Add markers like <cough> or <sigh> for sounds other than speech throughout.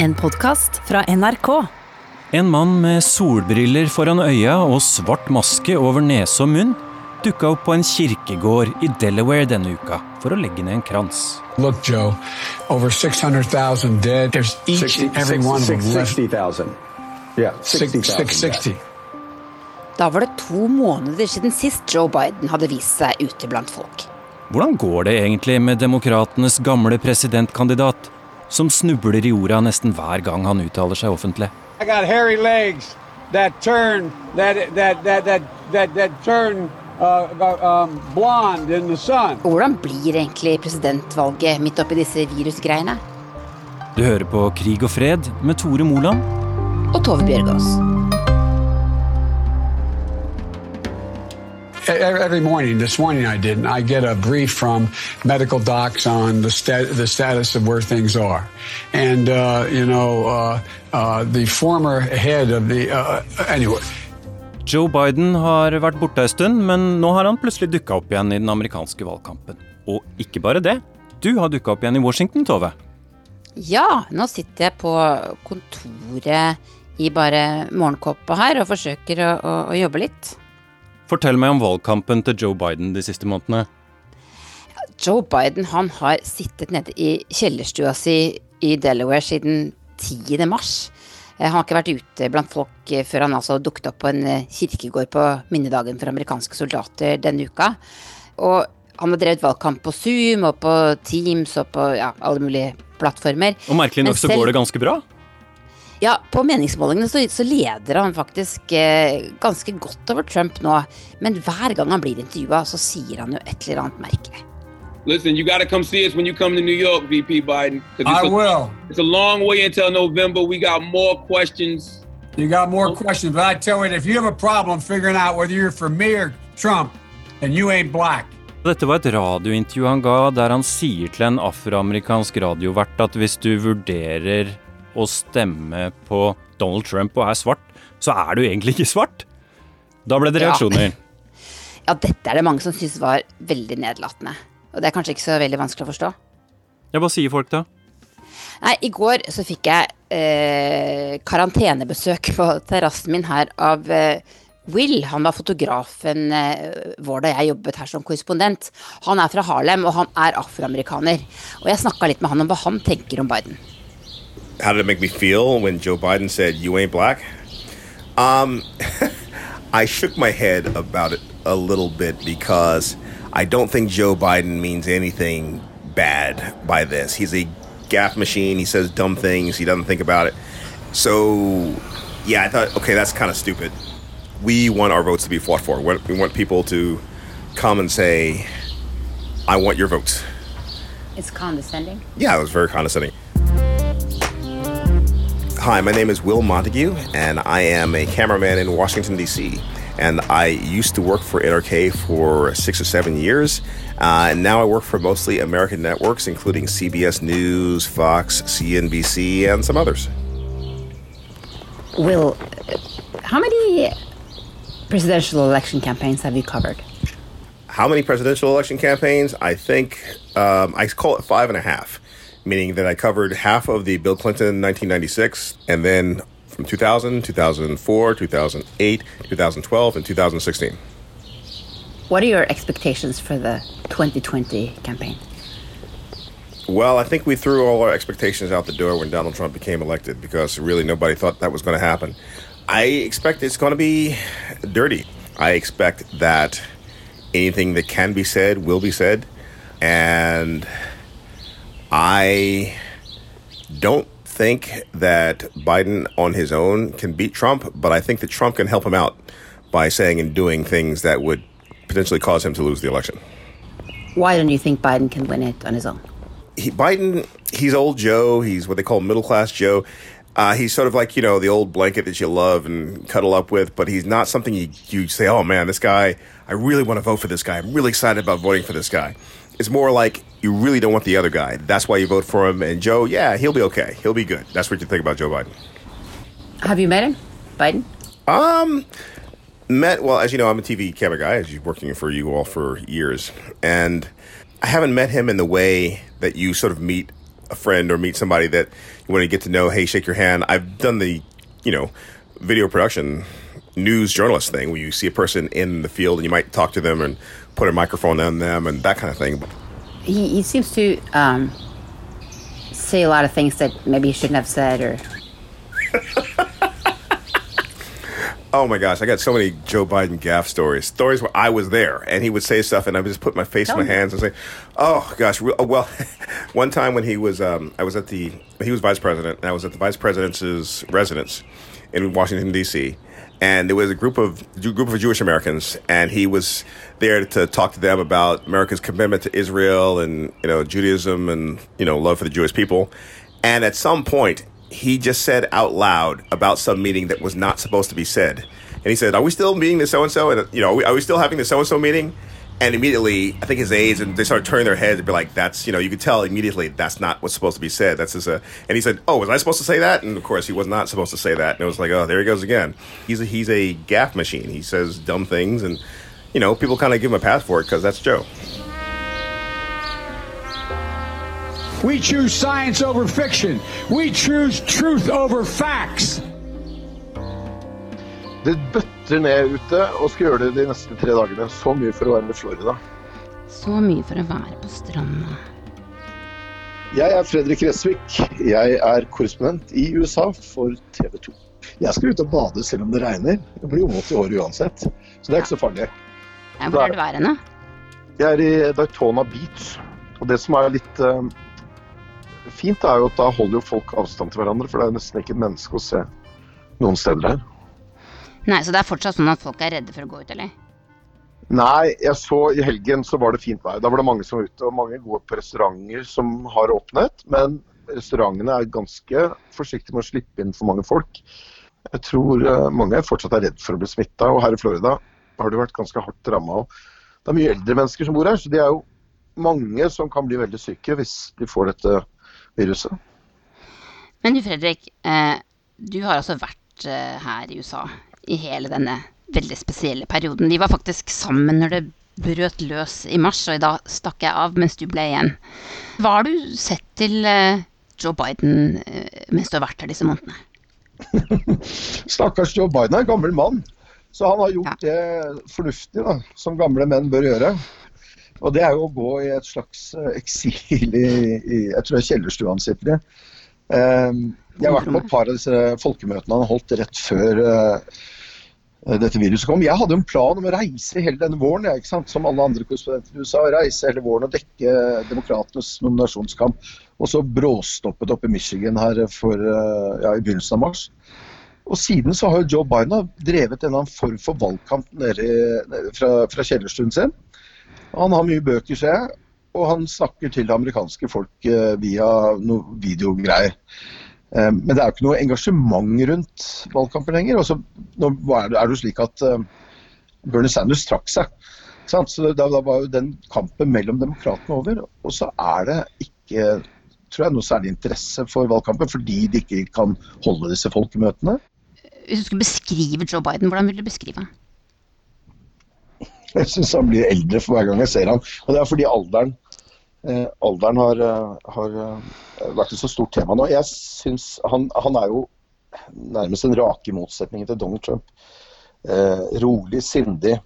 En podkast fra NRK. En mann med solbriller foran øya og svart maske over nese og munn dukka opp på en kirkegård i Delaware denne uka for å legge ned en krans. Look, Joe, over 600,000 dead. There's each 60, and every one of them left. 60,000. Yeah, 60,000. Da var det to måneder siden sist Joe Biden hadde vist seg ute blant folk. Hvordan går det egentlig med demokratenes gamle presidentkandidat, som snubler i jorda nesten hver gang han uttaler seg offentlig? I got hairy legs that turn that that that that that, that turn uh, um, blonde in the sun. Og hvordan blir egentlig presidentvalget midt oppi disse virusgreiene? Du hører på Krig og fred med Tore Moland. Og Tove Bjørgaas. Every morning, this morning I didn't. I get a brief from medical docs on the, stat, the status of where things are. And, uh, you know, uh, uh, the former head of the. Uh, anyway. Joe Biden har vært borte ei stund, men nå har han plutselig dukka opp igjen i den amerikanske valgkampen. Og ikke bare det. Du har dukka opp igjen i Washington, Tove. Ja, nå sitter jeg på kontoret i bare morgenkåpa her og forsøker å, å, å jobbe litt. Fortell meg om valgkampen til Joe Biden de siste månedene. Joe Biden han har sittet nede i kjellerstua si i Delaware siden 10. mars. Eh, Han har ikke vært ute blant folk eh, før han altså dukket opp på en eh, kirkegård på minnedagen for amerikanske soldater denne uka. Og han har drevet valgkamp på Zoom og på Teams og på ja, alle mulige plattformer. Og merkelig nok nok så går det ganske bra. Ja, på meningsmålingene så, så leder han faktisk eh, ganske godt over Trump nå. Men hver gang han blir intervjua, så sier han jo et eller annet merkelig. Listen, you got to come see us when you come to New York, VP Biden. I a- will. It's a long way until November. We got more questions. You got more questions, but I tell you, if you have a problem figuring out whether you're for me or Trump, and you ain't black. Dette var et radiointervju han ga der han sier til en afroamerikansk radiovert at hvis du vurderer å stemme på Donald Trump og er svart, så er du egentlig ikke svart. Da ble det reaksjoner. <laughs> Ja, dette er det mange som syns var veldig nedlatende. Og det er kanskje ikke så veldig vanskelig å forstå. Ja, hva sier folk da? Nei, i går så fikk jeg eh, karantenebesøk på terrassen min her av eh, Will. Han var fotografen eh, vår da jeg jobbet her som korrespondent. Han er fra Harlem, og han er afroamerikaner. Og jeg snakka litt med han om hva han tenker om Biden. How did it make me feel when Joe Biden said, You ain't black? Um, <laughs> I shook my head about it a little bit because I don't think Joe Biden means anything bad by this. He's a gaff machine. He says dumb things. He doesn't think about it. So, yeah, I thought, okay, that's kind of stupid. We want our votes to be fought for. We we want people to come and say, I want your votes. It's condescending. Yeah, it was very condescending. Hi, my name is Will Montague, and I am a cameraman in Washington, D.C. And I used to work for NRK for six or seven years. Uh, and now I work for mostly American networks, including CBS News, Fox, CNBC, and some others. Will, uh, how many presidential election campaigns have you covered? How many presidential election campaigns? I think um, I call it five and a half, meaning that I covered half of the Bill Clinton 1996, and then from 2000, 2004, 2008, 2012, and 2016. What are your expectations for the 2020 campaign? Well, I think we threw all our expectations out the door when Donald Trump became elected because really nobody thought that was going to happen. I expect it's going to be dirty. I expect that anything that can be said will be said. And I don't think that Biden on his own can beat Trump, but I think that Trump can help him out by saying and doing things that would potentially cause him to lose the election. Why don't you think Biden can win it on his own? he, Biden, he's old Joe. He's what they call middle class Joe. Uh, he's sort of like you know the old blanket that you love and cuddle up with, but he's not something you you say, oh man, this guy, I really want to vote for this guy. I'm really excited about voting for this guy. It's more like you really don't want the other guy. That's why you vote for him. And Joe, yeah, he'll be okay. He'll be good. That's what you think about Joe Biden. Have you met him, Biden? Um, met well as you know, I'm a TV camera guy, as you've working for you all for years, and I haven't met him in the way that you sort of meet a friend or meet somebody that you want to get to know. Hey, shake your hand. I've done the, you know, video production news journalist thing where you see a person in the field and you might talk to them and put a microphone on them and that kind of thing. He, he seems to um, say a lot of things that maybe he shouldn't have said or <laughs> Oh my gosh, I got so many Joe Biden gaff stories. Stories where I was there and he would say stuff and I would just put my face in my hands and say, "Oh gosh, well." <laughs> one time when he was, um, I was at the, he was vice president, and I was at the vice president's residence in Washington D.C. And there was a group of group of Jewish Americans, and he was there to talk to them about America's commitment to Israel and you know Judaism and you know love for the Jewish people. And at some point, he just said out loud about some meeting that was not supposed to be said. And he said, "Are we still meeting the so and so? And you know, are we, are we still having the so and so meeting?" And immediately, I think his aides and they started turning their heads and be like, "That's you know, you could tell immediately that's not what's supposed to be said. That's just a." And he said, "Oh, was I supposed to say that?" And of course, he was not supposed to say that. And it was like, "Oh, there he goes again." He's a, he's a gaff machine. He says dumb things, and you know, people kind of give him a pass for it because that's Joe. We choose science over fiction. We choose truth over facts. Det bøtter ned ute og skal gjøre det de neste tre dagene. Så mye for å være med Florida. Så mye for å være på stranda. Jeg er Fredrik Resvik. Jeg er korrespondent i USA for TV 2. Jeg skal ut og bade selv om det regner. Det blir jo vått i året uansett, så det er ikke så farlig. Ja, hvor er du værende? Jeg er i Daytona Beach, og det som er litt uh, fint, er jo at da holder jo folk avstand til hverandre, for det er nesten ikke et menneske å se noen steder her. Nei, så det er fortsatt sånn at folk er redde for å gå ut, eller? Nei, jeg så i helgen så var det fint vær. Da var det mange som var ute, og mange går på restauranter som har åpnet. Men restaurantene er ganske forsiktige med å slippe inn for mange folk. Jeg tror eh, mange fortsatt er redd for å bli smitta, og her i Florida har det vært ganske hardt ramma. Det er mye eldre mennesker som bor her, så det er jo mange som kan bli veldig syke hvis de får dette viruset. Men du Fredrik, eh, du har altså vært eh, her i USA i hele denne veldig spesielle perioden. De var faktisk sammen når det brøt løs i mars, og i dag stakk jeg av mens du ble igjen. Hva har du sett til eh, Joe Biden eh, mens du har vært her disse månedene? <laughs> Stakkars Joe Biden er en gammel mann, så han har gjort det fornuftig, da, som gamle menn bør gjøre. Og det er jo å gå i et slags eh, eksil i, i Jeg tror det er kjellerstua han sitter i. Jeg har vært på et par av disse folkemøtene han holdt rett før dette viruset kom. Jeg hadde en plan om å reise hele denne våren, ja, som alle andre korrespondenter i USA. Reise hele våren og dekke demokratenes nominasjonskamp. Og så bråstoppet opp i Michigan her for, uh, ja, i begynnelsen av mars. Og siden så har jo Joe Biden drevet en eller annen form for valgkamp nede, fra, fra kjellerstuen sin. Han har mye bøker, ser jeg, og han snakker til det amerikanske folk eh, via noe videogreier. Eh, men det er jo ikke noe engasjement rundt valgkampen lenger. Også, nå er det, jo slik at eh, Bernie Sanders trakk seg. Sant? Så da, var jo den kampen mellom demokratene over. Og så er det ikke tror jeg, noe særlig interesse for valgkampen, fordi de ikke kan holde disse folkemøtene. Hvis du skulle beskrive Joe Biden, hvordan vil du beskrive ham? Jeg syns han blir eldre for hver gang jeg ser ham. Og det er fordi alderen, eh, alderen har, eh, har, vært et så stort tema nå. Jeg synes han, han, er jo nærmest en rake motsetning til Donald Trump. Eh, rolig, sindig.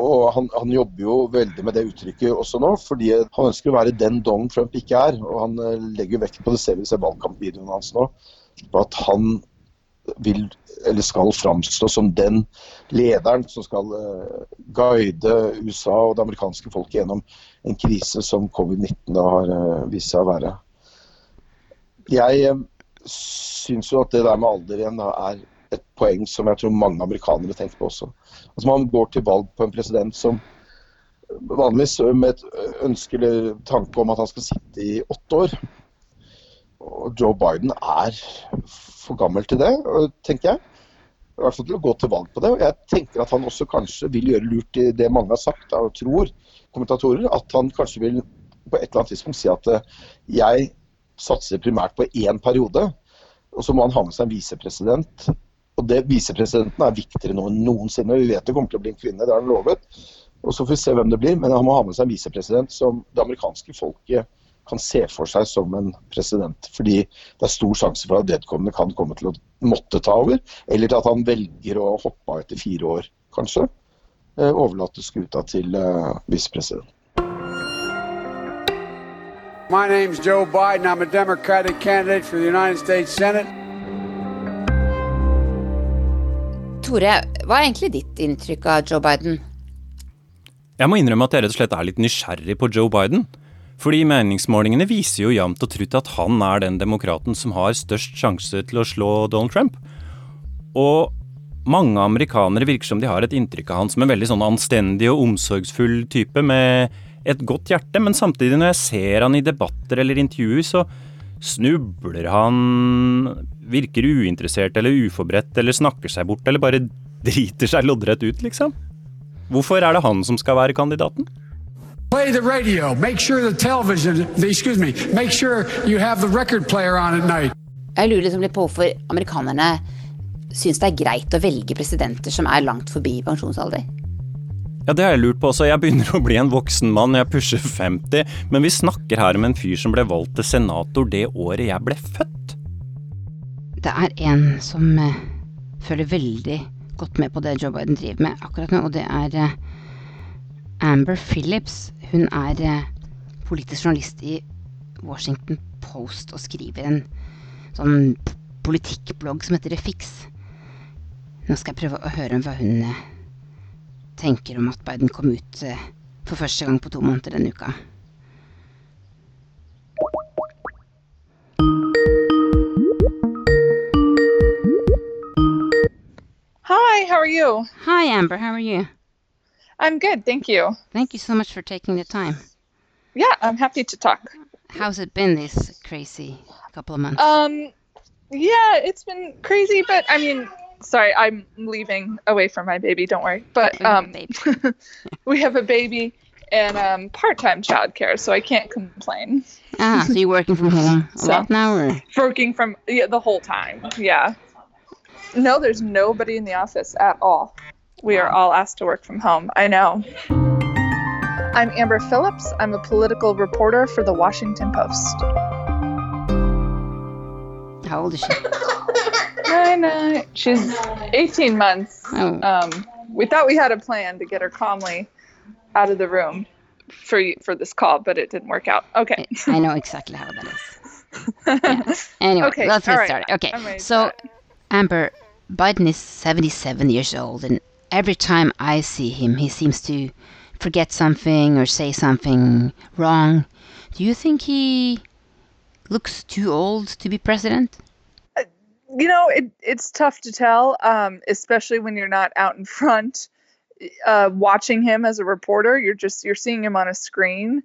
Og han, han, jobber jo veldig med det uttrykket også nå, fordi han ønsker å være den Donald Trump ikke er. Og han legger vekt på det, ser vi ser valgkampvideoene hans nå, på at han vil, eller skal framstå som den lederen som skal uh, guide USA og det amerikanske folket gjennom en krise som covid-19 har uh, vist seg å være. Jeg uh, syns jo at det der med alder igjen da, er et poeng som jeg tror mange amerikanere tenker på også. Altså Man går til valg på en president som vanligvis med et ønske eller tanke om at han skal sitte i åtte år. Og Joe Biden er for gammel til det, tenker jeg. I hvert fall til å gå til valg på det. Og jeg tenker at han også kanskje vil gjøre lurt i det mange har sagt og tror, kommentatorer, at han kanskje vil på et eller annet tidspunkt si at eh, jeg satser primært på én periode, og så må han ha med seg en visepresident. Og det Visepresidenten er viktigere nå enn noensinne. Vi vet det kommer til å bli en kvinne, det har han lovet. Og Så får vi se hvem det blir, men han må ha med seg en visepresident som det amerikanske folket kan se for seg som en president. Fordi det er stor sjanse for at vedkommende kan komme til å måtte ta over, eller til at han velger å hoppe av etter fire år, kanskje. Eh, overlate skuta til uh, visepresident. My name's Joe Biden. I'm a Democratic candidate for the United States Senate. Tore, hva er egentlig ditt inntrykk av Joe Biden? Jeg må innrømme at jeg rett og slett er litt nysgjerrig på Joe Biden. Fordi meningsmålingene viser jo jevnt og trutt at han er den demokraten som har størst sjanse til å slå Donald Trump. Og mange amerikanere virker som de har et inntrykk av han som en veldig sånn anstendig og omsorgsfull type med et godt hjerte, men samtidig når jeg ser han i debatter eller intervjuer, så snubler han, virker uinteressert eller uforberedt eller snakker seg bort eller bare driter seg loddrett ut, liksom. Hvorfor er det han som skal være kandidaten? Play the radio. Make sure the television, excuse me, make sure you have the record player on at night. Jeg lurer liksom litt på hvorfor amerikanerne syns det er greit å velge presidenter som er langt forbi pensjonsalder. Ja, det har jeg lurt på også. Jeg begynner å bli en voksen mann, jeg pusher 50, men vi snakker her om en fyr som ble valgt til senator det året jeg ble født. Det er en som føler følger veldig godt med på det Joe Biden driver med akkurat nå, og det er uh, Amber Phillips. Hun er uh, politisk journalist i Washington Post og skriver en sånn politikkblogg som heter Refix. Nå skal jeg prøve å høre hva hun eh, tenker om at Biden kom ut eh, for første gang på to måneder denne uka. Hi, how are you? Hi, Amber. How are you? I'm good, thank you. Thank you so much for taking the time. Yeah, I'm happy to talk. How's it been this crazy couple of months? Um, yeah, it's been crazy, but I mean, sorry, I'm leaving away from my baby. Don't worry. But um, <laughs> we have a baby and um, part-time childcare, so I can't complain. ah, so you're working from home a So- lot now, or? Working from yeah, the whole time. Yeah. No, there's nobody in the office at all. We are all asked to work from home. I know. I'm Amber Phillips. I'm a political reporter for the Washington Post. How old is she? <laughs> She's 18 months. Oh. Um, we thought we had a plan to get her calmly out of the room for y- for this call, but it didn't work out. Okay. I know exactly how that is. <laughs> Anyway, Okay, let's get right. started. Okay, I'm ready to so Amber, Biden is 77 years old, and every time I see him, he seems to forget something or say something wrong. Do you think he looks too old to be president? You know, it, it's tough to tell, um, especially when you're not out in <laughs> front uh, watching him as a reporter. You're just you're seeing him on a screen.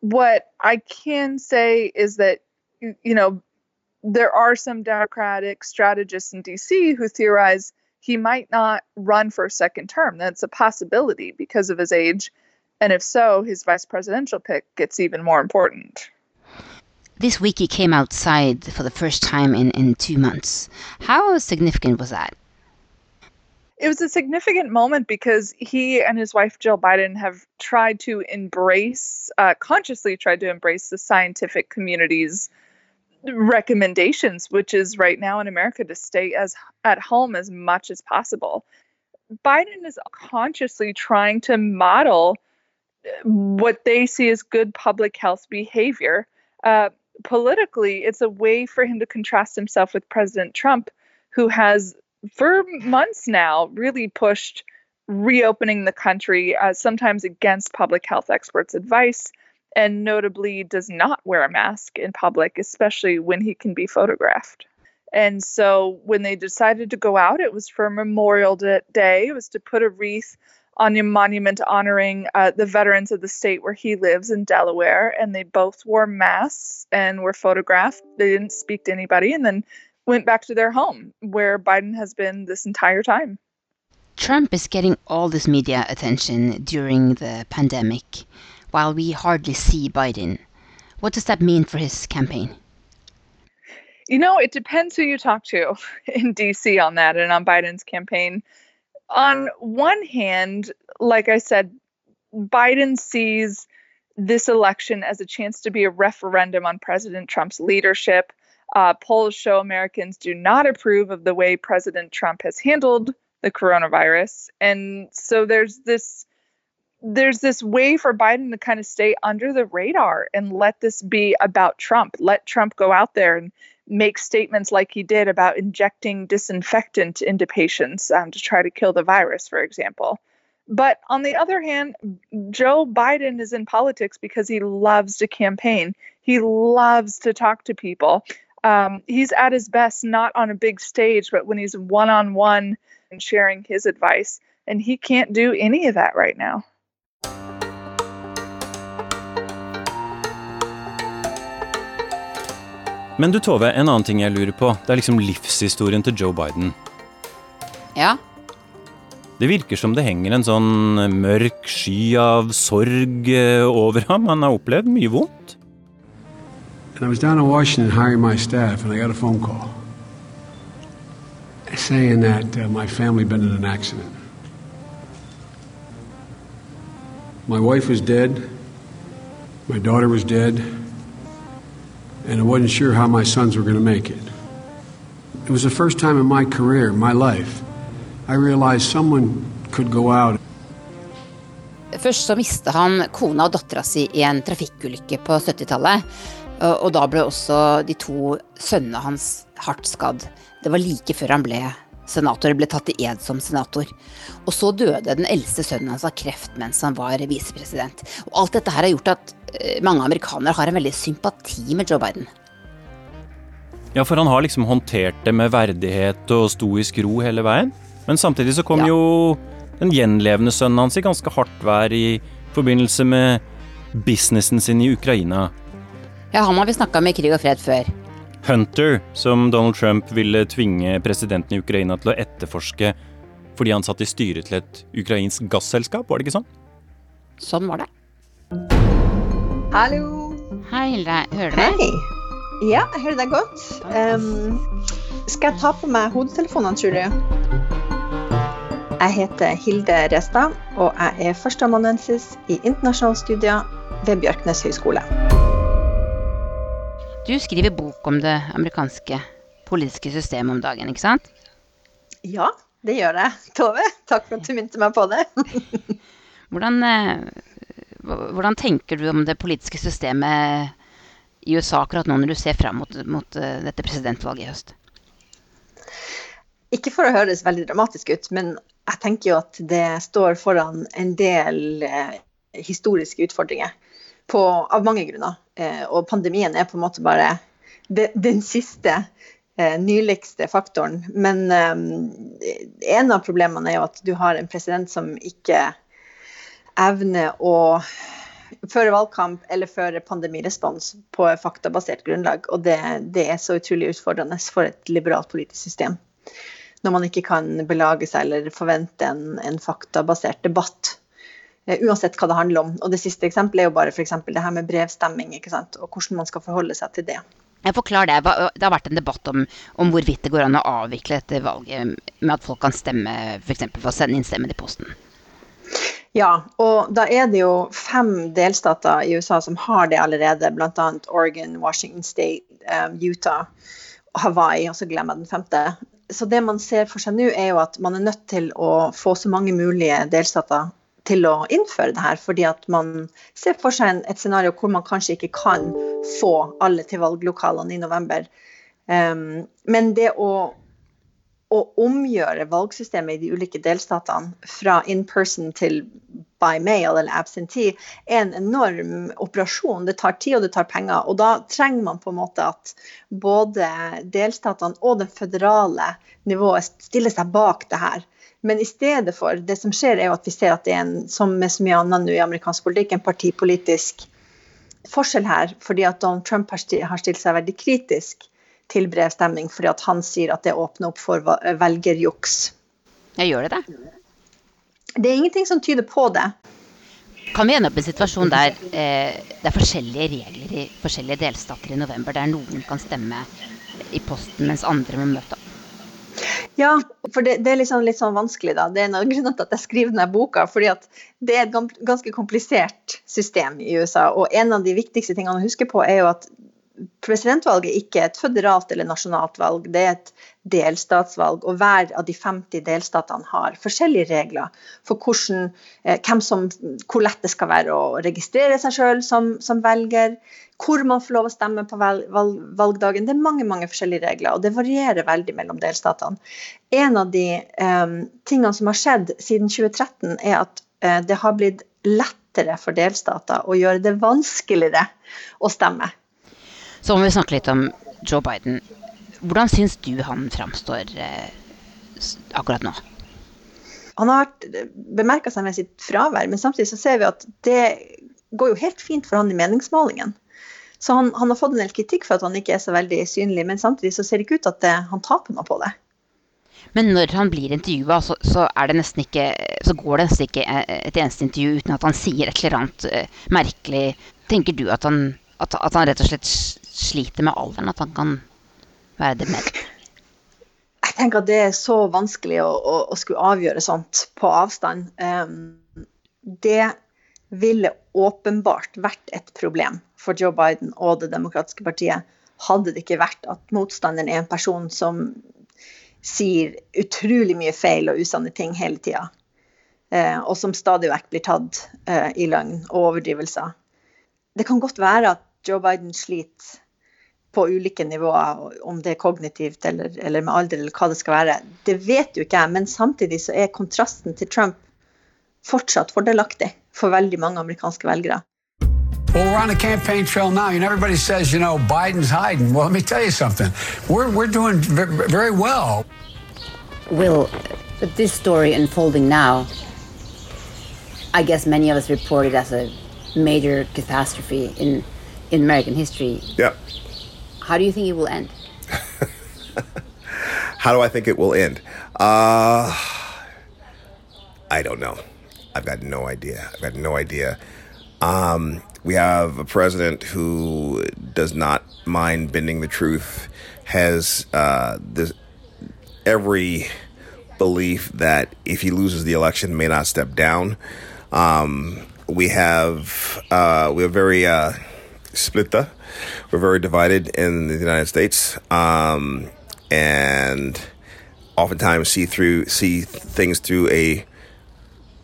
What I can say is that you you know there are some Democratic strategists in D.C. who theorize he might not run for a second term. That's a possibility because of his age, and if so, his vice presidential pick gets even more important. This week he came outside for the first time in, in two months. How significant was that? it was a significant moment because he and his wife Jill Biden have tried to embrace, uh, consciously tried to embrace the scientific community's recommendations, which is right now in America to stay as at home as much as possible. Biden is consciously trying to model uh, what they see as good public health behavior. Uh, politically, it's a way for him to contrast himself with President Trump, who has for months now really pushed reopening the country, uh, sometimes against public health experts' advice, and notably does not wear a mask in public, especially when he can be photographed. And so when they decided to go out, it was for Memorial Day. It was to put a wreath on a monument honoring uh, the veterans of the state where he lives in Delaware. And they both wore masks and were photographed. They didn't speak to anybody and then went back to their home where Biden has been this entire time. Trump is getting all this media attention during the pandemic, while we hardly see Biden. What does that mean for his campaign? You know, it depends who you talk to <laughs> in DC on that and on Biden's campaign. On one hand, like I said, Biden sees this election as a chance to be a referendum on President Trump's leadership. Uh, polls show Americans do not approve of the way President Trump has handled the coronavirus. And so there's this there's this way for Biden to kind of stay under the radar and let this be about Trump. Let Trump go out there and make statements like he did about injecting disinfectant into patients um, to try to kill the virus, for example. But on the other hand, Joe Biden is in politics because he loves to campaign. He loves to talk to people. Um, he's at his best not on a big stage, but when he's one on one and sharing his advice. And he can't do any of that right now. Men du Tove, en annen ting jeg lurer på. Det er liksom livshistorien til Joe Biden. Ja. Det virker som det henger en sånn mørk sky av sorg eh, over ham. Han har opplevd mye vondt. And I was down in Washington hiring my staff, and I got a phone call saying that uh, my family had been in an accident. My wife was dead, my daughter was dead, and I wasn't sure how my sons were going to make it. It was the first time in my career, my life, I realized someone could go out Først så mista han kona og dattera si i en trafikkulykke på 70-tallet. Og da ble også de to sønnene hans hardt skadd. Det var like før han ble senator, ble tatt i ed som senator. Og så døde den eldste sønnen hans av kreft mens han var visepresident. Og alt dette her har gjort at eh, mange amerikanere har en veldig sympati med Joe Biden. Ja, for han har liksom håndtert det med verdighet og stoisk ro hele veien. Men samtidig så kom Ja. jo den gjenlevende sønnen hans i ganske hardt vær i forbindelse med businessen sin i Ukraina. Ja, han har vi snakka med i Krig og fred før. Hunter, som Donald Trump ville tvinge presidenten i Ukraina til å etterforske fordi han satt i styret til et ukrainsk gasselskap, var det ikke sånn? Sånn var det. Hallo. Hei, Hilde. Hører du meg? Hei. Ja, jeg hører deg godt. Um, skal jeg ta på meg hodetelefonene, tror du? Jeg heter Hilde Restad, og jeg er førsteamanuensis i internasjonale studier ved Bjørknes høgskole. Du skriver bok om det amerikanske politiske systemet om dagen, ikke sant? Ja, det gjør jeg. Tove, takk for at du minte meg på det. <laughs> Hvordan, eh, hvordan tenker du om det politiske systemet i USA akkurat nå når du ser fram mot, mot eh, dette presidentvalget i høst? Ikke for å høres veldig dramatisk ut, men jeg tenker jo at det står foran en del eh, historiske utfordringer på, av mange grunner. Eh, og pandemien er på en måte bare den siste, eh, nyligste faktoren. Men eh, en av problemene er jo at du har en president som ikke evner å føre valgkamp eller føre pandemirespons på faktabasert grunnlag. Og det, det er så utrolig utfordrende for et liberalt politisk system når man ikke kan belage seg eller forvente en, en faktabasert debatt. Eh, Uansett hva det handler om. Og Det siste eksempelet er jo bare for eksempel det her med brevstemming ikke sant? og hvordan man skal forholde seg til det. Jeg forklarer det. Det har vært en debatt om, om hvorvidt det går an å avvikle dette valget med at folk kan stemme f.eks. For, for å sende inn stemmen i posten. Ja, og da er det jo fem delstater i USA som har det allerede, bl.a. Oregon, Washington State, um, Utah, Hawaii, og så glemmer jeg den femte. Så det man ser for seg nå, er jo at man er nødt til å få så mange mulige delstater til å innføre det her, fordi at man ser for seg et scenario hvor man kanskje ikke kan få alle til valglokalene i november. Um, men det å å omgjøre valgsystemet i de ulike delstatene fra in person til by mail eller absentee er en enorm operasjon. Det tar tid og det tar penger. Og da trenger man på en måte at både delstatene og det føderale nivået stiller seg bak det her. Men i stedet for, det som skjer er jo at vi ser at det er en, som med så mye annet nå i amerikansk politikk, en partipolitisk forskjell her. Fordi at Donald Trump har stilt seg veldig kritisk til brevstemming, fordi at han sier at det åpner opp for velgerjuks. Ja, gjør det det? Det er ingenting som tyder på det. Kan vi ende opp i en situasjon der eh, det er forskjellige regler i forskjellige delstater i november, der noen kan stemme i posten, mens andre må møte? Ja, for det, det er liksom litt sånn vanskelig, da. Det er en av grunnene til at jeg skriver denne boka. fordi at det er et ganske komplisert system i USA. Og en av de viktigste tingene å huske på er jo at presidentvalget ikke er et føderalt eller nasjonalt valg, det er et delstatsvalg. Og hver av de 50 delstatene har forskjellige regler for hvordan, eh, som, hvor lett det skal være å registrere seg sjøl som, som, velger, hvor man får lov å stemme på valg, valg, valgdagen. Det er mange mange forskjellige regler, og det varierer veldig mellom delstatene. En av de um, tingene som har skjedd siden 2013, er at uh, det har blitt lettere for delstater å gjøre det vanskeligere å stemme. Så må vi snakke litt om Joe Biden. Hvordan syns du han framstår eh, akkurat nå? Han har vært bemerka seg med sitt fravær, men samtidig så ser vi at det går jo helt fint for han i meningsmålingen. Så han, han, har fått en del kritikk for at han ikke er så veldig synlig, men samtidig så ser det ikke ut at det, han taper noe på det. Men når han blir intervjua, så, så, så, går det nesten ikke et eneste intervju uten at han sier et eller annet merkelig. Tenker du at han, at, at han rett og slett sliter med alderen, at han kan være dement? <laughs> Jeg tenker at det er så vanskelig å, å, å skulle avgjøre sånt på avstand. Um, det ville åpenbart vært et problem for Joe Biden og Det demokratiske partiet hadde det ikke vært at motstanderen er en person som sier utrolig mye feil og usanne ting hele tida. Eh, og som stadig vekk blir tatt eh, i løgn og overdrivelser. Det kan godt være at Joe Biden sliter på ulike nivåer, om det er kognitivt eller, eller, med alder eller hva det skal være. Det vet jo ikke jeg, men samtidig så er kontrasten til Trump fortsatt fordelaktig for veldig mange amerikanske velgere. Well, we're on the campaign trail now, and everybody says, you know, Biden's hiding. Well, let me tell you something. We're, we're doing very well. Will, with this story unfolding now, I guess many of us report it as a major catastrophe in, in American history. Yep. How do you think it will end? <laughs> How do I think it will end? Uh, I don't know. I've got no idea. I've got no idea. Um, we have a president who does not mind bending the truth, has uh, this, every belief that if he loses the election, may not step down. Um, we have uh, we have very uh, splitta. We're very divided in the United States, um, and oftentimes see through see things through a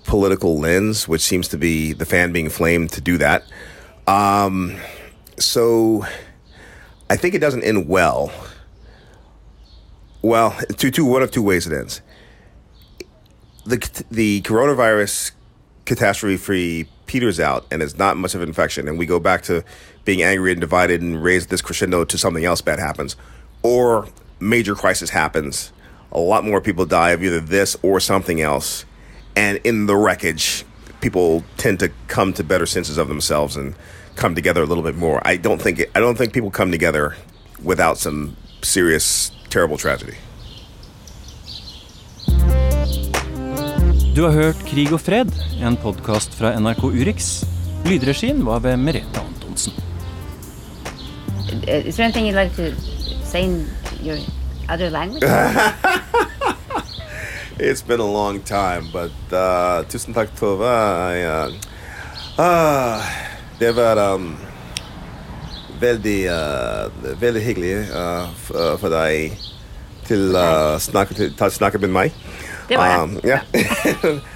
political lens, which seems to be the fan being flamed to do that. Um, so I think it doesn't end well. Well, two, two, one of two ways it ends. The, the coronavirus catastrophe free peters out and it's not much of an infection, and we go back to being angry and divided and raise this crescendo to something else bad happens, or major crisis happens, a lot more people die of either this or something else, and in the wreckage, people tend to come to better senses of themselves and come together a little bit more. I don't think it, I don't think people come together without some serious, terrible tragedy. Du har hørt Krig og fred, en podkast fra NRK Urix. Lydregien var ved Merete Antonsen. Is there anything you'd like to say in your other language? <laughs> It's been a long time, but uh, tusen takk, Tove. I, uh, uh, det var um, veldig, uh, veldig hyggelig uh, uh, for deg til å snakke, snakke med meg. Det var det. Um, ja. <laughs>